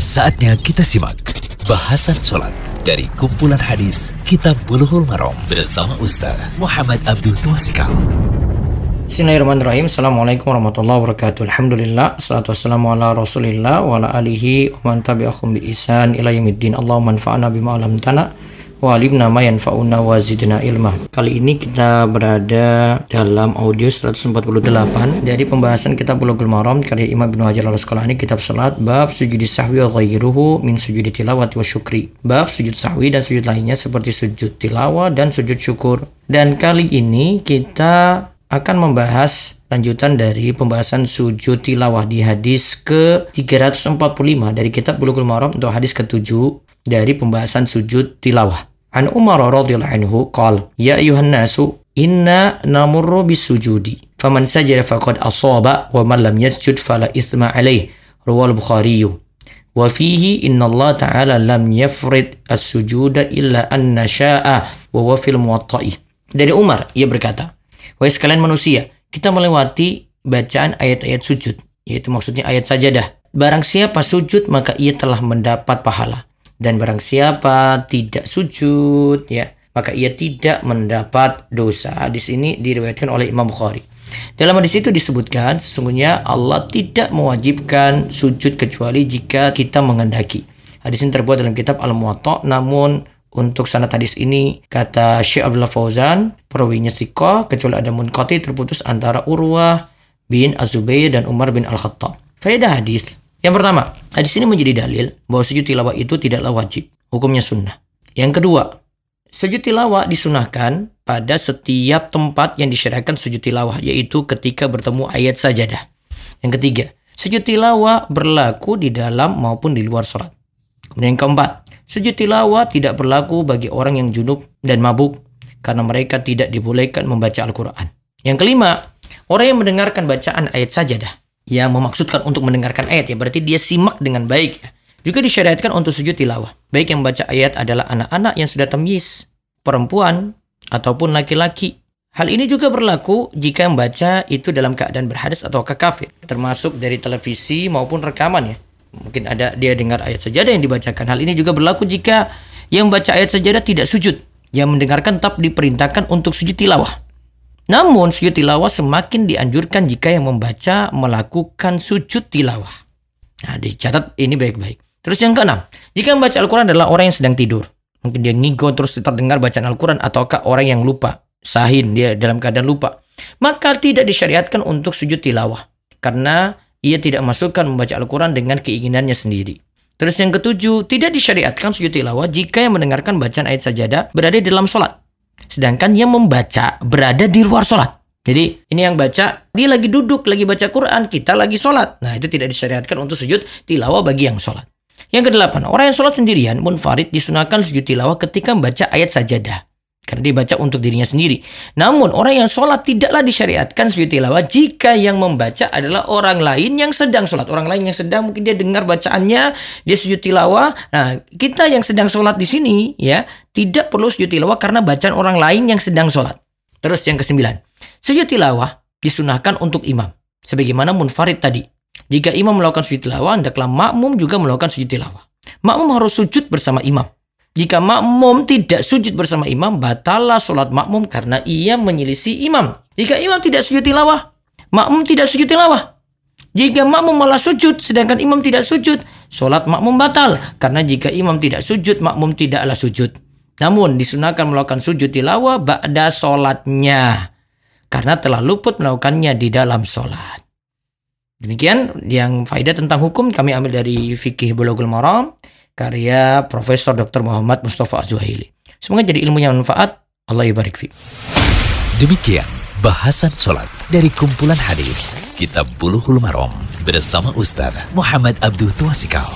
Saatnya kita simak bahasan sholat dari kumpulan hadis Kitab Bulughul Maram bersama Ustaz Muhammad Abdul Tuasikal. Bismillahirrahmanirrahim. Assalamualaikum warahmatullahi wabarakatuh. Alhamdulillah. Salatu wassalamu ala rasulillah wa ala alihi wa man tabi'akum bi isan ila yaumiddin. Allahumma anfa'na bima 'allamtana wa alimna ma yanfa'una wa zidna ilma. Kali ini kita berada dalam audio 148 dari pembahasan kitab Bulughul Maram karya Imam Ibnu Hajar Al-Asqalani kitab salat bab sujud sahwi wa ghairuhu min sujud tilawati wa syukri. Bab sujud sahwi dan sujud lainnya seperti sujud tilawah dan sujud syukur. Dan kali ini kita akan membahas lanjutan dari pembahasan sujud tilawah di hadis ke-345 dari kitab Bulughul Maram untuk hadis ke-7 dari pembahasan sujud tilawah. An Umar radhiyallahu anhu qala ya ayuhan nasu inna namurru bisujudi. Faman sajada faqad asaba wa man lam yasjud fala ithma alayh. Rawal bukhari. Wa fihi inna Allah ta'ala lam yafrid as-sujuda illa an nasha'a. Wa huwa fil muwatta'i. Dari Umar ia berkata wahai sekalian manusia kita melewati bacaan ayat-ayat sujud yaitu maksudnya ayat sajadah. Barang siapa sujud maka ia telah mendapat pahala dan barang siapa tidak sujud ya maka ia tidak mendapat dosa. Di sini diriwayatkan oleh Imam Bukhari. Dalam hadis itu disebutkan sesungguhnya Allah tidak mewajibkan sujud kecuali jika kita mengendaki. Hadis ini terbuat dalam kitab Al-Muwatta namun untuk sanad hadis ini kata Syekh Abdullah Fauzan perawinya thiqah kecuali ada munqati terputus antara Urwah bin Azubair dan Umar bin Al-Khattab. Faedah hadis yang pertama, hadis ini menjadi dalil bahwa sujud tilawah itu tidaklah wajib, hukumnya sunnah. Yang kedua, sujud tilawah disunahkan pada setiap tempat yang disyariatkan sujud tilawah, yaitu ketika bertemu ayat sajadah. Yang ketiga, sujud tilawah berlaku di dalam maupun di luar sholat. Kemudian yang keempat, sujud tilawah tidak berlaku bagi orang yang junub dan mabuk karena mereka tidak dibolehkan membaca Al-Quran. Yang kelima, orang yang mendengarkan bacaan ayat sajadah ya memaksudkan untuk mendengarkan ayat ya berarti dia simak dengan baik ya. Juga disyariatkan untuk sujud tilawah. Baik yang membaca ayat adalah anak-anak yang sudah temyis, perempuan ataupun laki-laki. Hal ini juga berlaku jika membaca itu dalam keadaan berhadas atau kafir, termasuk dari televisi maupun rekaman ya. Mungkin ada dia dengar ayat sajadah yang dibacakan. Hal ini juga berlaku jika yang membaca ayat sajadah tidak sujud. Yang mendengarkan tetap diperintahkan untuk sujud tilawah. Namun sujud tilawah semakin dianjurkan jika yang membaca melakukan sujud tilawah. Nah, dicatat ini baik-baik. Terus yang keenam, jika membaca Al-Quran adalah orang yang sedang tidur. Mungkin dia ngigo terus terdengar bacaan Al-Quran ataukah orang yang lupa. Sahin, dia dalam keadaan lupa. Maka tidak disyariatkan untuk sujud tilawah. Karena ia tidak masukkan membaca Al-Quran dengan keinginannya sendiri. Terus yang ketujuh, tidak disyariatkan sujud tilawah jika yang mendengarkan bacaan ayat sajadah berada di dalam sholat. Sedangkan yang membaca berada di luar sholat. Jadi ini yang baca, dia lagi duduk, lagi baca Quran, kita lagi sholat. Nah itu tidak disyariatkan untuk sujud tilawah bagi yang sholat. Yang kedelapan, orang yang sholat sendirian, munfarid, disunahkan sujud tilawah ketika membaca ayat sajadah. Karena dia baca untuk dirinya sendiri. Namun orang yang sholat tidaklah disyariatkan sujud tilawah jika yang membaca adalah orang lain yang sedang sholat. Orang lain yang sedang mungkin dia dengar bacaannya, dia sujud tilawah. Nah kita yang sedang sholat di sini ya tidak perlu sujud tilawah karena bacaan orang lain yang sedang sholat. Terus yang kesembilan, sujud tilawah disunahkan untuk imam. Sebagaimana munfarid tadi. Jika imam melakukan sujud tilawah, hendaklah makmum juga melakukan sujud tilawah. Makmum harus sujud bersama imam. Jika makmum tidak sujud bersama imam, batalah sholat makmum karena ia menyelisih imam. Jika imam tidak sujud tilawah, makmum tidak sujud tilawah. Jika makmum malah sujud, sedangkan imam tidak sujud, sholat makmum batal. Karena jika imam tidak sujud, makmum tidaklah sujud. Namun disunahkan melakukan sujud tilawah ba'da sholatnya. Karena telah luput melakukannya di dalam sholat. Demikian yang faedah tentang hukum kami ambil dari fikih Bulughul Maram karya Profesor Dr. Muhammad Mustafa Azuhaili. Semoga jadi ilmu yang manfaat. Allah ibarik fi. Demikian bahasan sholat dari kumpulan hadis Kitab Bulughul Maram bersama Ustaz Muhammad Abdul Tuasikal.